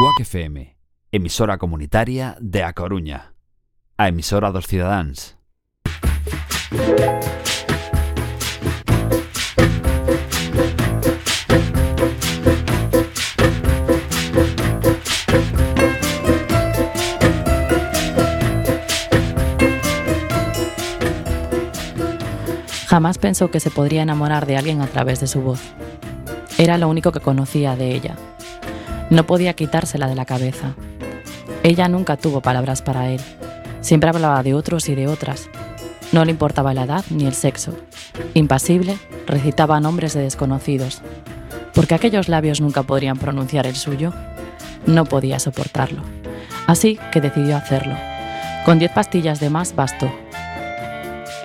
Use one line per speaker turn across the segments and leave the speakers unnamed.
CUAC FM, emisora comunitaria de A Coruña. A emisora dos cidadáns.
Jamás pensó que se podría enamorar de alguien a través de su voz. Era lo único que conocía de ella. No podía quitársela de la cabeza. Ella nunca tuvo palabras para él. Siempre hablaba de otros y de otras. No le importaba la edad ni el sexo. Impasible, recitaba nombres de desconocidos. Porque aquellos labios nunca podrían pronunciar el suyo. No podía soportarlo. Así que decidió hacerlo. Con diez pastillas de más bastó.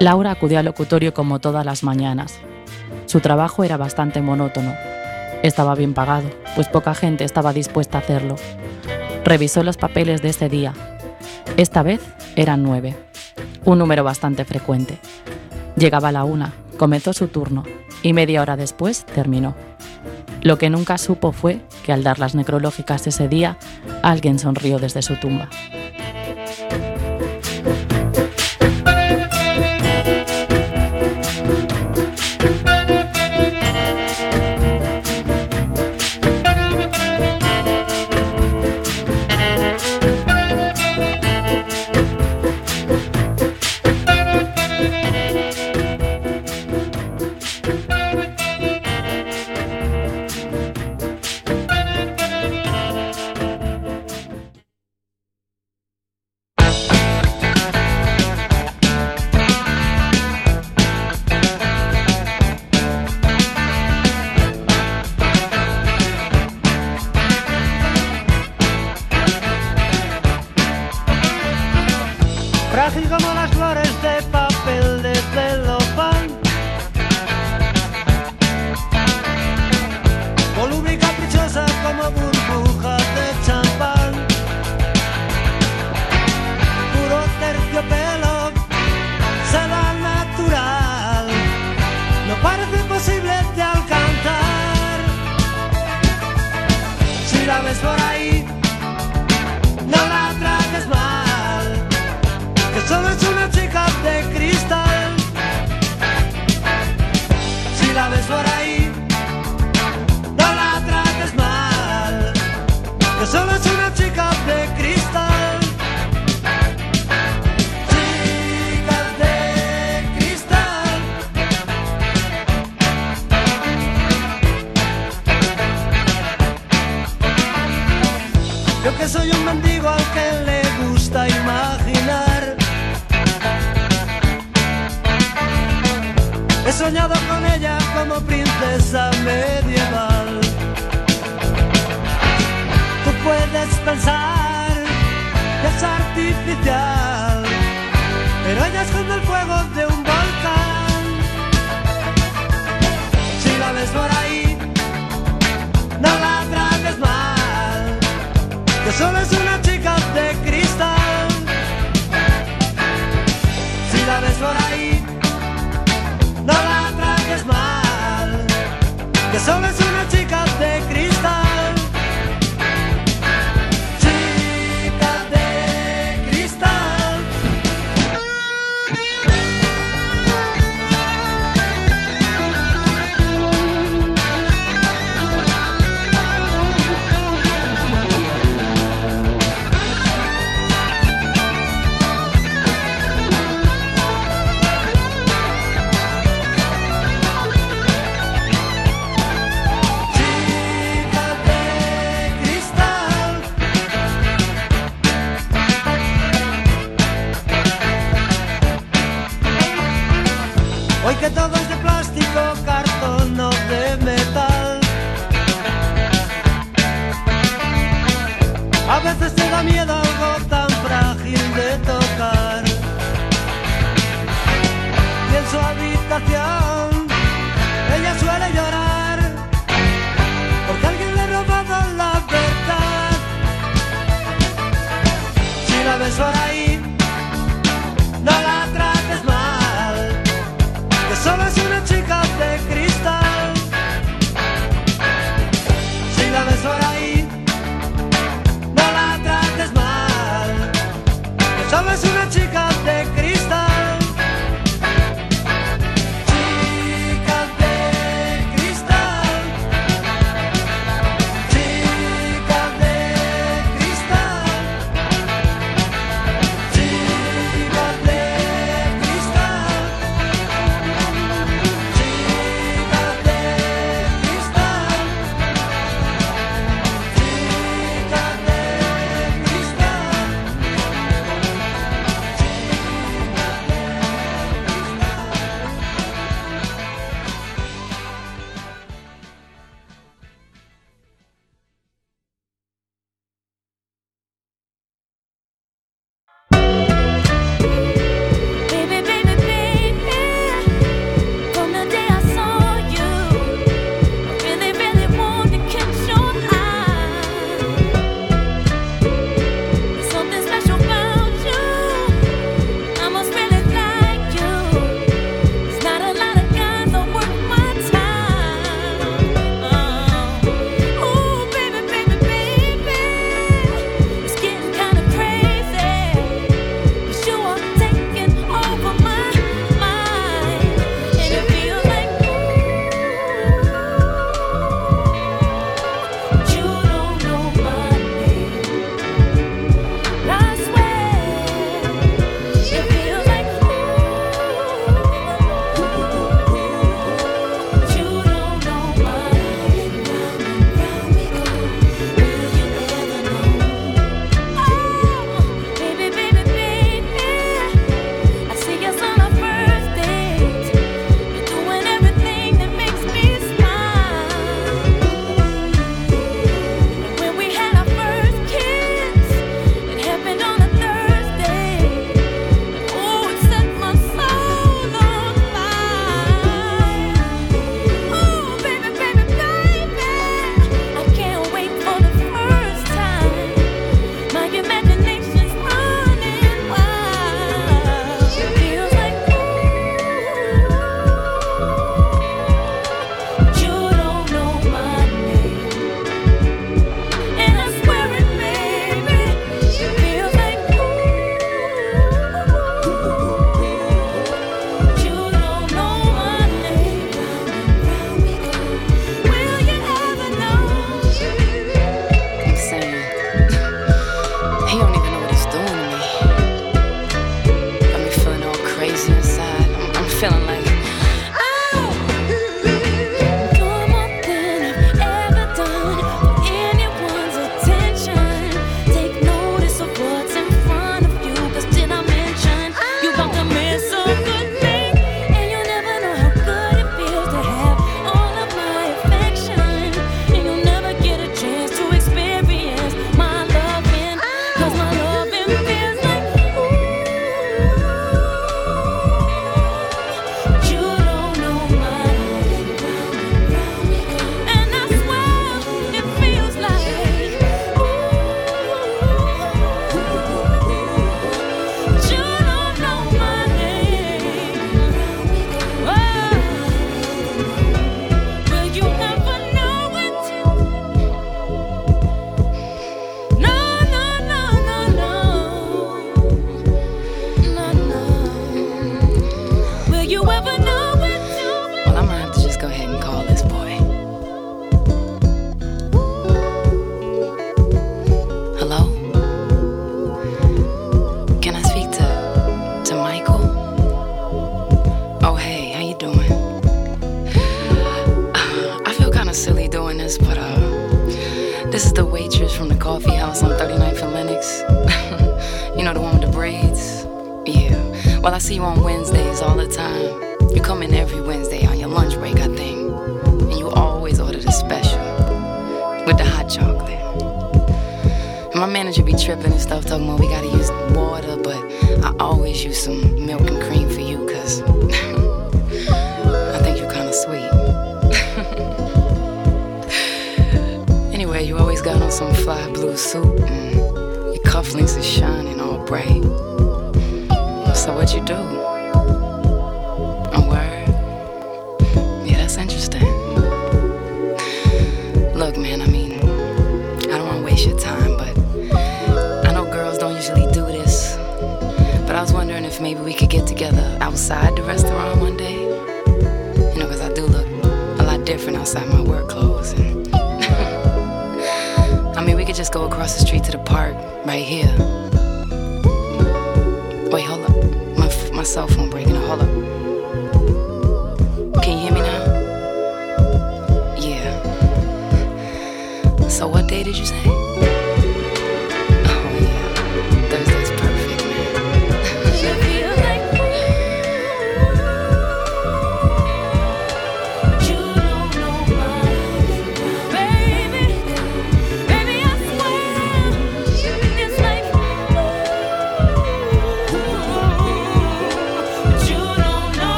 Laura acudió al locutorio como todas las mañanas. Su trabajo era bastante monótono. Estaba bien pagado, pues poca gente estaba dispuesta a hacerlo. Revisó los papeles de ese día. Esta vez eran nueve, un número bastante frecuente. Llegaba la una, comenzó su turno y media hora después terminó. Lo que nunca supo fue que al dar las necrológicas ese día, alguien sonrió desde su tumba.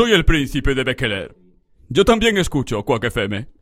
Soy el
príncipe de Bekeler. Yo también escucho Quack FM.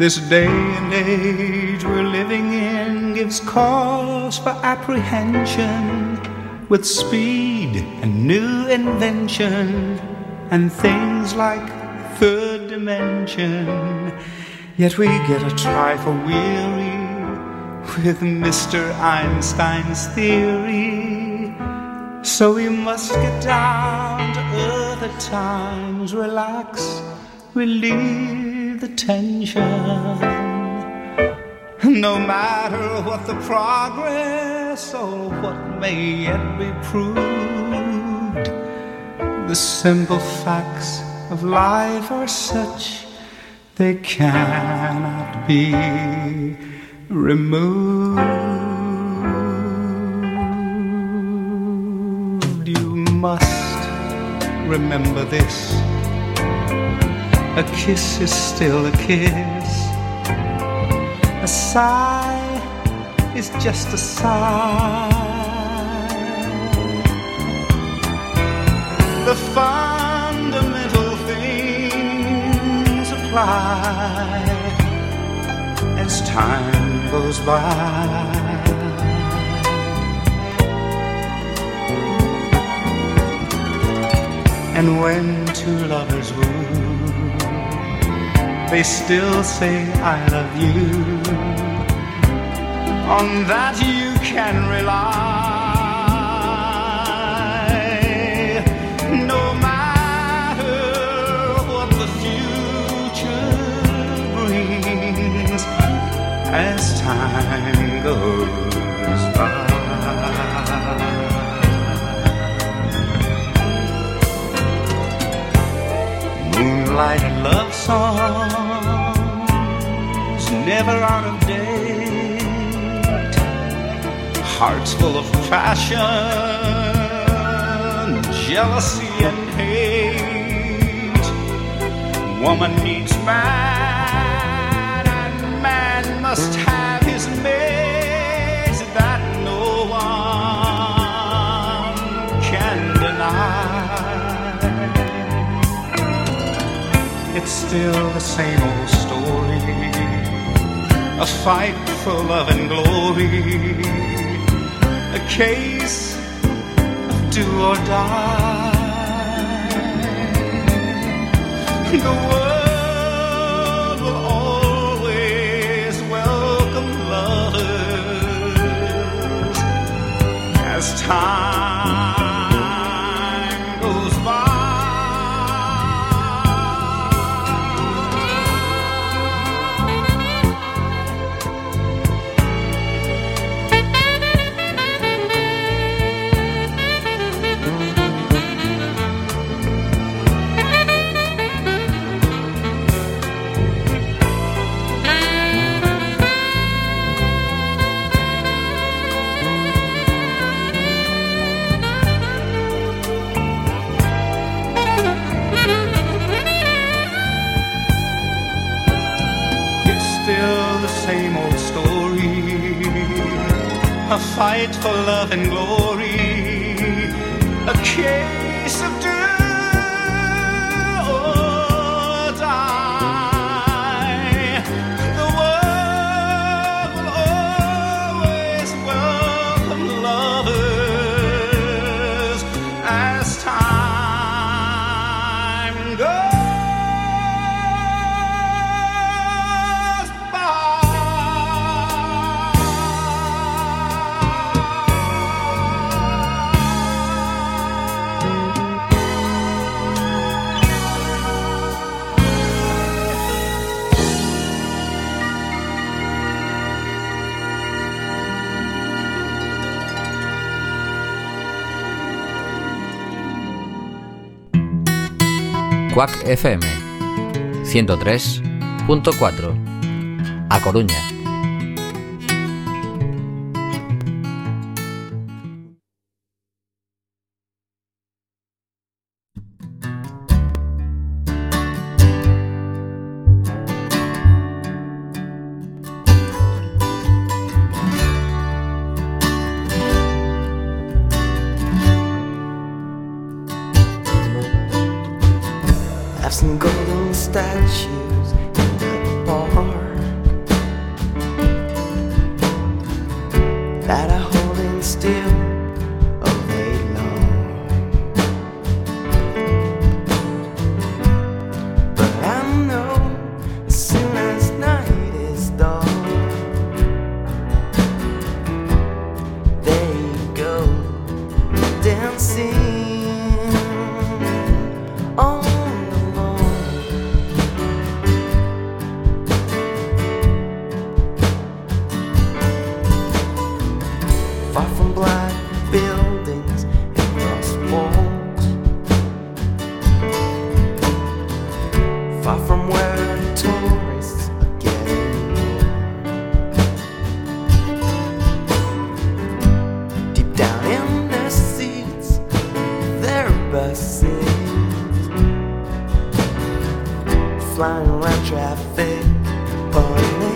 This day and age we're living in gives cause for apprehension with speed and new invention and things like third dimension. Yet we get a trifle weary with Mr. Einstein's theory. So we must get down to earth times, relax, relieve intention. No matter what the progress or what may yet be proved, the simple facts of life are such they cannot be removed. You must remember this a kiss is still a kiss. A sigh is just a sigh. The fundamental things apply as time goes by. And when two lovers woo, they still say, I love you. On that you can rely. No matter what the future brings as time goes Moonlight and love songs never out of date. Hearts full of passion, jealousy and hate. Woman needs man, and man must have his mate. It's still the same old story. A fight for love and glory. A case of do or die. The world will always welcome lovers as time fight for love and glory. A case
Quack FM 103.4 A Coruña.
around traffic.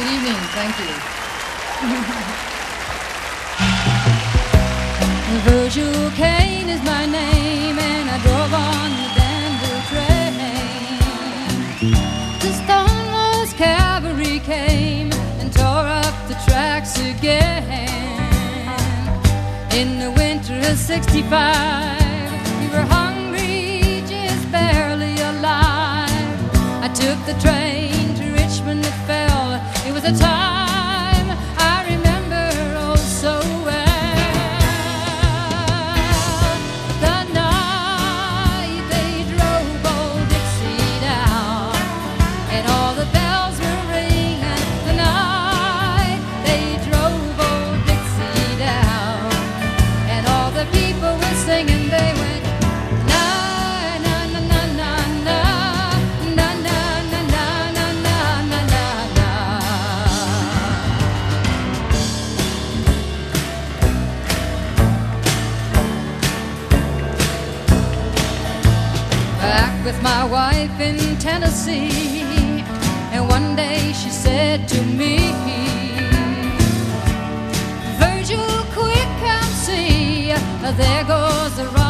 Good evening. Thank you. Virgil Kane is my name, and I drove on the Danville train. The Stonewall's cavalry came and tore up the tracks again. In the winter of 65, we were hungry, just barely alive. I took the train was a time. wife in Tennessee. And one day she said to me, Virgil, quick, come see, there goes the rock.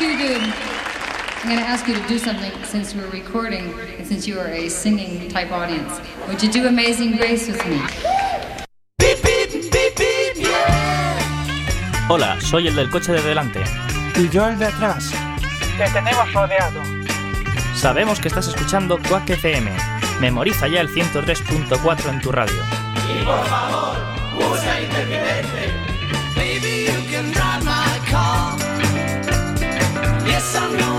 you
to. I'm going to ask you to do something since we're recording and since you are a singing type audience. Would you do Amazing Grace with me?
Hola, soy el del coche de delante.
Y yo el de atrás. Te tenemos rodeado.
Sabemos que estás escuchando Quack FM. Memoriza ya el 103.4 en tu radio.
Y por favor.
some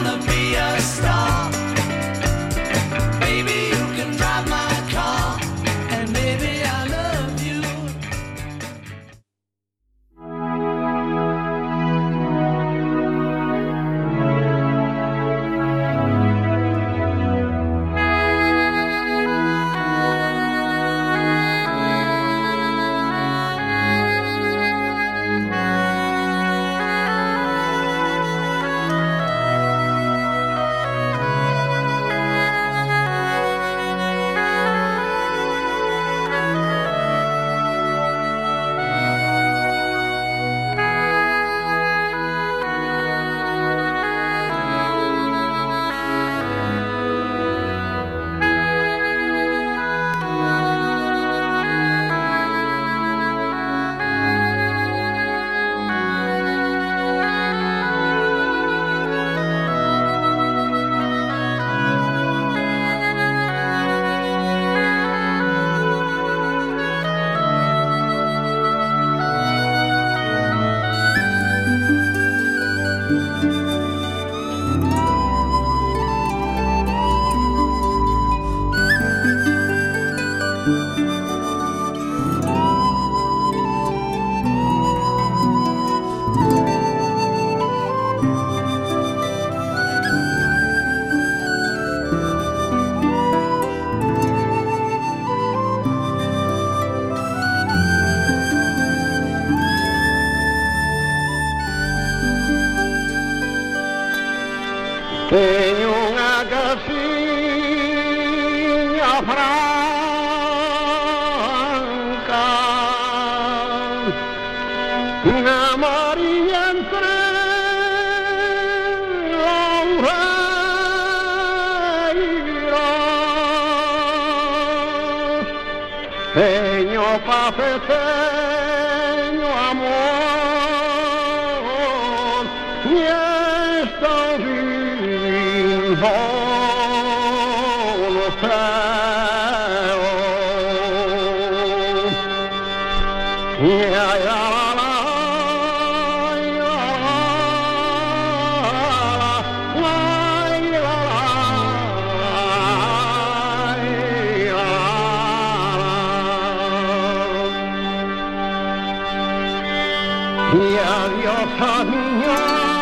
y a Dios a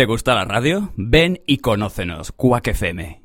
¿Te gusta la radio? Ven y conócenos, Quack FM.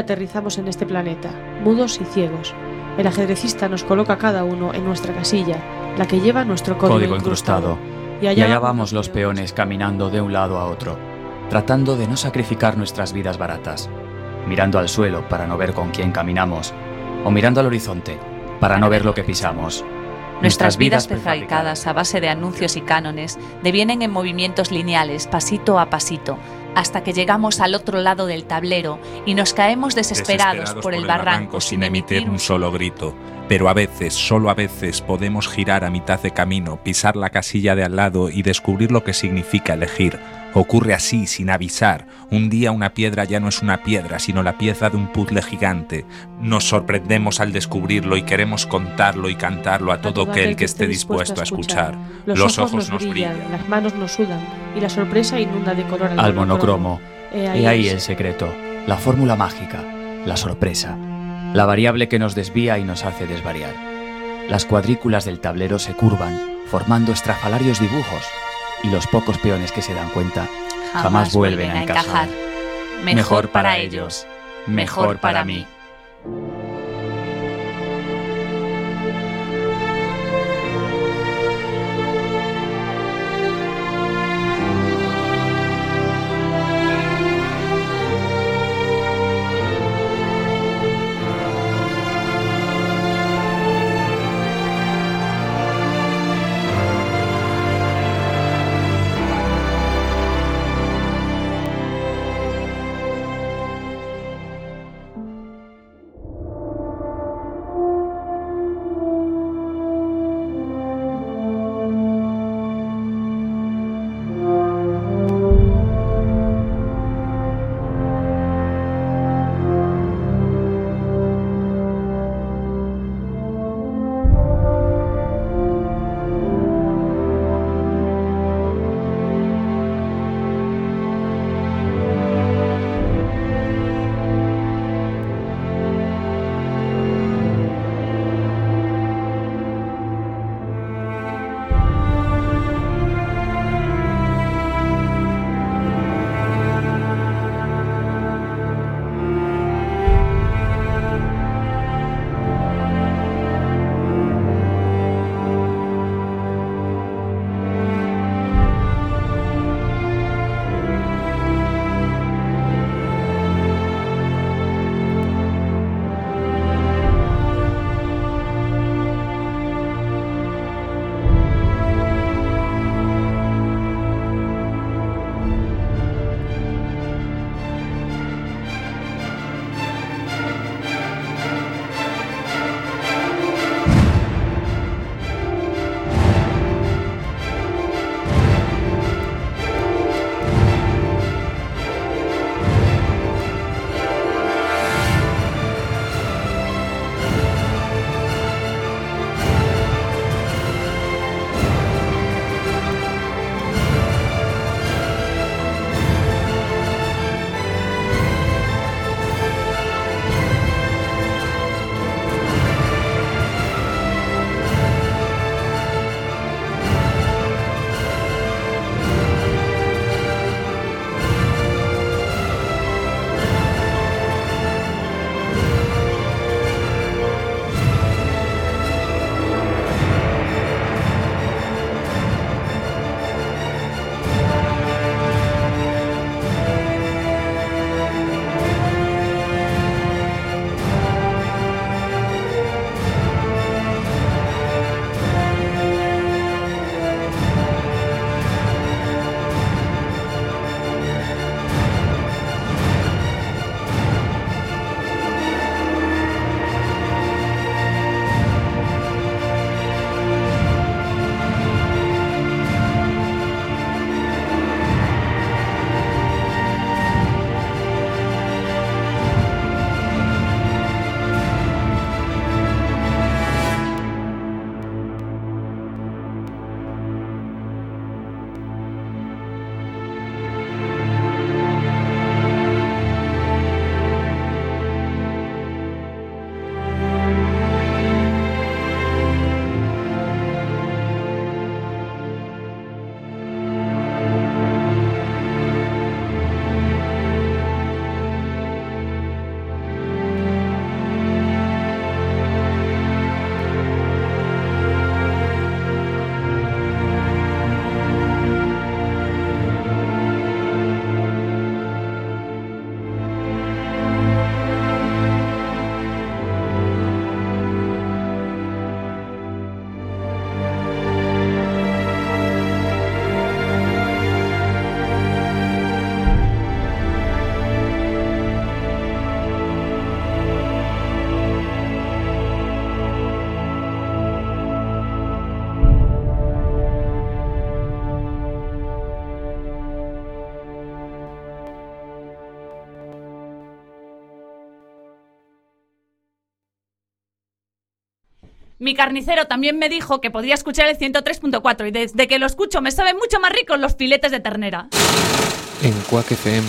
Aterrizamos en este planeta, mudos y ciegos. El ajedrecista nos coloca cada uno en nuestra casilla, la que lleva nuestro código,
Código incrustado. Y allá, vamos los peones caminando de un lado a otro, tratando de no sacrificar nuestras vidas baratas, mirando al suelo para no ver con quién caminamos, o mirando al horizonte para no ver lo que pisamos.
Nuestras vidas prefabricadas a base de anuncios y cánones devienen en movimientos lineales, pasito a pasito, hasta que llegamos al otro lado del tablero y nos caemos desesperados, por el barranco
sin emitir un solo grito. Pero a veces, solo a veces, podemos girar a mitad de camino, pisar la casilla de al lado y descubrir lo que significa elegir. Ocurre así, sin avisar. Un día una piedra ya no es una piedra, sino la pieza de un puzzle gigante. Nos sorprendemos al descubrirlo y queremos contarlo y cantarlo a todo aquel que esté dispuesto a escuchar.
Los, ojos, nos brillan, las manos nos sudan y la sorpresa inunda de color
Al monocromo.
He
Y ahí el secreto, la fórmula mágica, la sorpresa, la variable que nos desvía y nos hace desvariar. Las cuadrículas del tablero se curvan, formando estrafalarios dibujos, y los pocos peones que se dan cuenta jamás, vuelven a encajar.
Mejor para ellos, mejor para mí.
Mi carnicero también me dijo que podía escuchar el 103.4 y desde que lo escucho me saben mucho más ricos los filetes de ternera.
En Quack FM,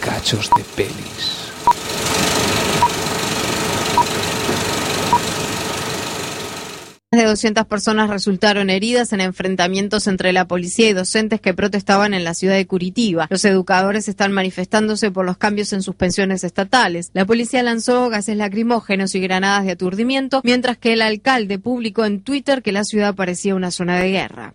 cachos de pelis.
Más de 200 personas resultaron heridas en enfrentamientos entre la policía y docentes que protestaban en la ciudad de Curitiba. Los educadores están manifestándose por los cambios en sus pensiones estatales. La policía lanzó gases lacrimógenos y granadas de aturdimiento, mientras que el alcalde publicó en Twitter que la ciudad parecía una zona de guerra.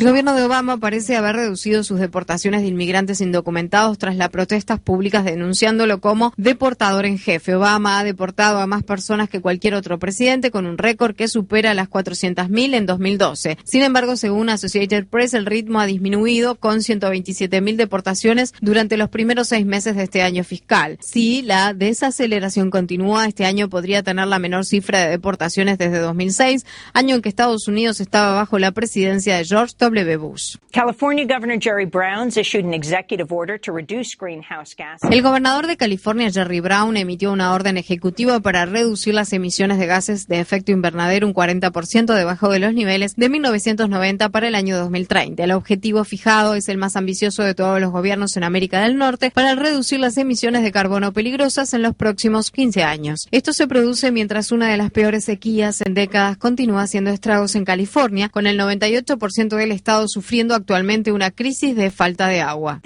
El gobierno de Obama parece haber reducido sus deportaciones de inmigrantes indocumentados tras las protestas públicas denunciándolo como deportador en jefe. Obama ha deportado a más personas que cualquier otro presidente con un récord que supera las 400.000 en 2012. Sin embargo, según Associated Press, el ritmo ha disminuido con 127.000 deportaciones durante los primeros seis meses de este año fiscal. Si la desaceleración continúa, este año podría tener la menor cifra de deportaciones desde 2006, año en que Estados Unidos estaba bajo la presidencia de George W. Bush.
California Governor Jerry Brown's issued an executive order to reduce greenhouse gases.
El gobernador de California, Jerry Brown, emitió una orden ejecutiva para reducir las emisiones de gases de efecto invernadero un 40% debajo de los niveles de 1990 para el año 2030. El objetivo fijado es el más ambicioso de todos los gobiernos en América del Norte para reducir las emisiones de carbono peligrosas en los próximos 15 años. Esto se produce mientras una de las peores sequías en décadas continúa haciendo estragos en California, con el 98% del estado sufriendo actualmente una crisis de falta de agua.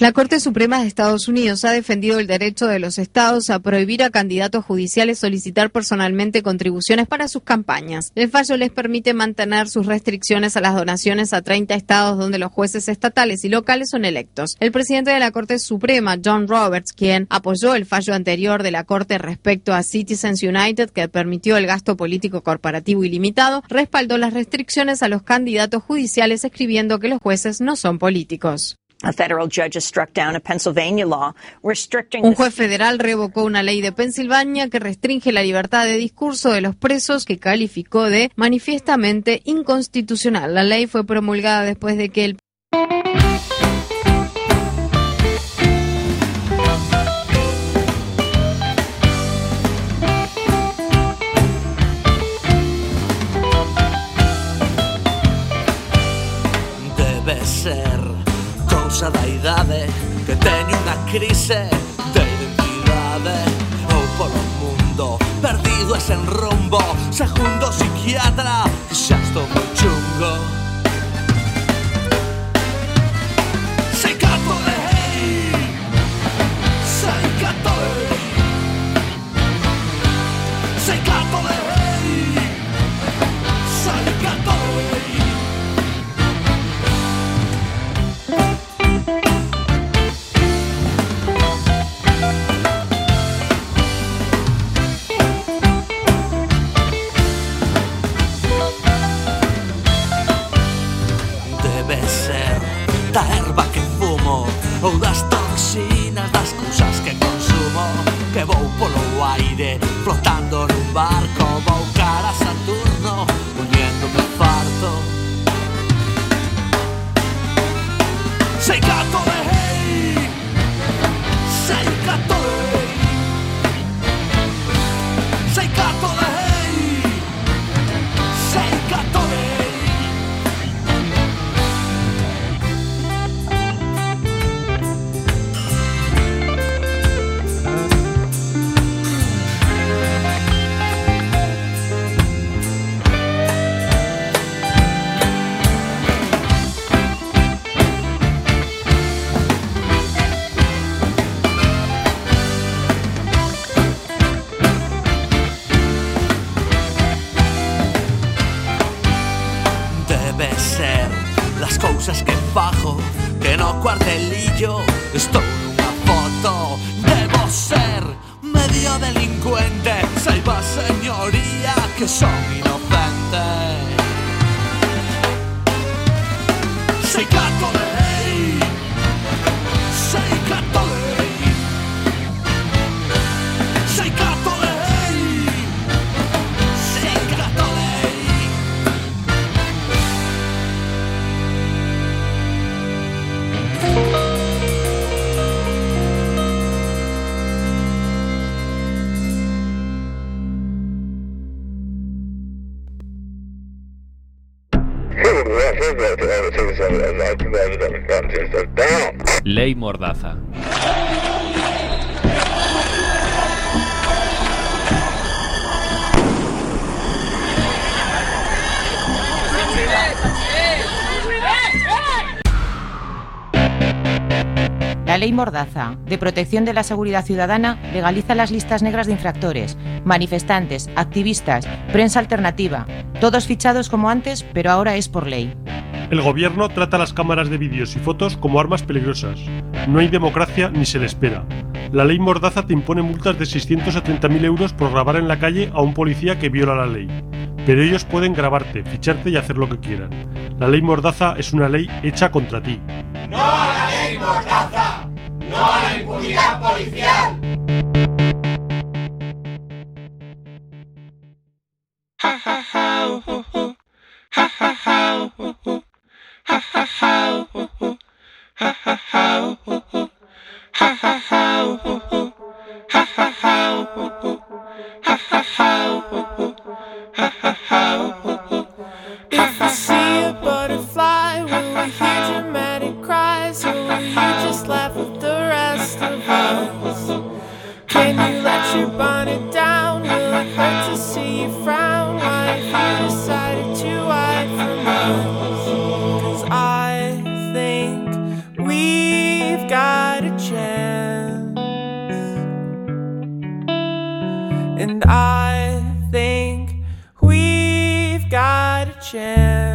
La Corte Suprema de Estados Unidos ha defendido el derecho de los estados a prohibir a candidatos judiciales solicitar personalmente contribuciones para sus campañas. El fallo les permite mantener sus restricciones a las donaciones a 30 estados donde los jueces estatales y locales son electos. El presidente de la Corte Suprema, John Roberts, quien apoyó el fallo anterior de la Corte respecto a Citizens United, que permitió el gasto político corporativo ilimitado, respaldó las restricciones a los candidatos judiciales escribiendo que los jueces no son políticos. Un juez federal revocó una ley de Pensilvania que restringe la libertad de discurso de los presos que calificó de manifiestamente inconstitucional. La ley fue promulgada después de que el
Segundo psiquiatra xa estou flotando nun barco Vou cara a Saturno uniéndome Sei gato
Mordaza.
La ley Mordaza, de protección de la seguridad ciudadana, legaliza las listas negras de infractores, manifestantes, activistas, prensa alternativa, todos fichados como antes, pero ahora es por ley.
El gobierno trata las cámaras de vídeos y fotos como armas peligrosas. No hay democracia ni se le espera. La ley Mordaza te impone multas de 630.000 euros por grabar en la calle a un policía que viola la ley. Pero ellos pueden grabarte, ficharte y hacer lo que quieran. La ley Mordaza es una ley hecha contra ti.
¡No a la ley Mordaza! ¡No a la impunidad policial!
Ha ha ha. Ha ha ha, oh, oh. ha ha ha, oh, oh. ha ha ha, oh, oh. ha ha ha, ha ha ha, oh.
If we see a butterfly, will we hear dramatic cries, or will you just laugh And I think we've got a chance.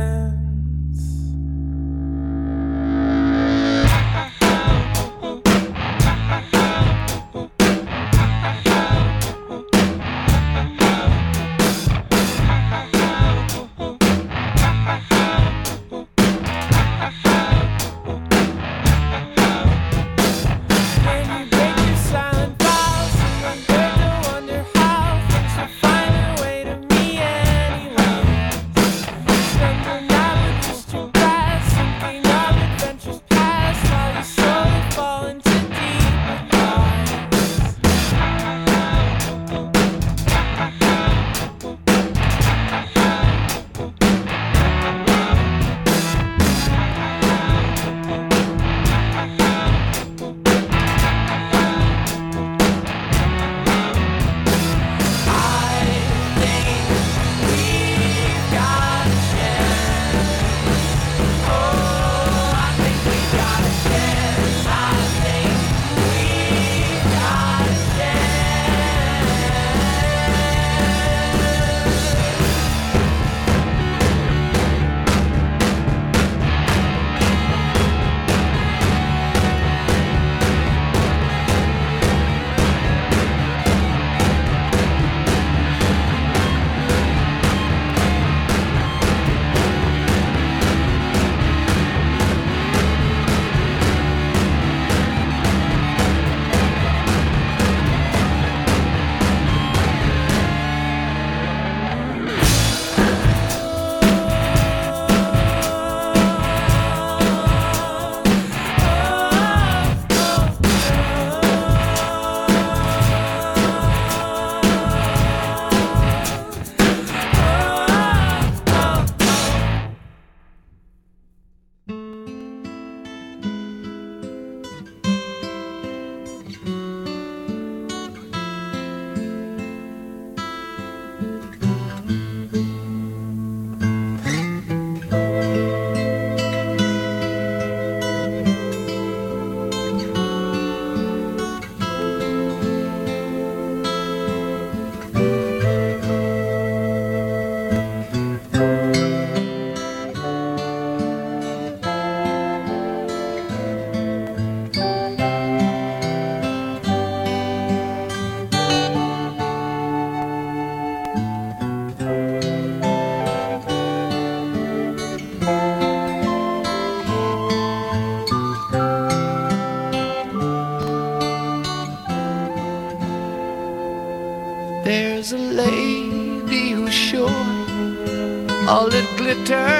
editor.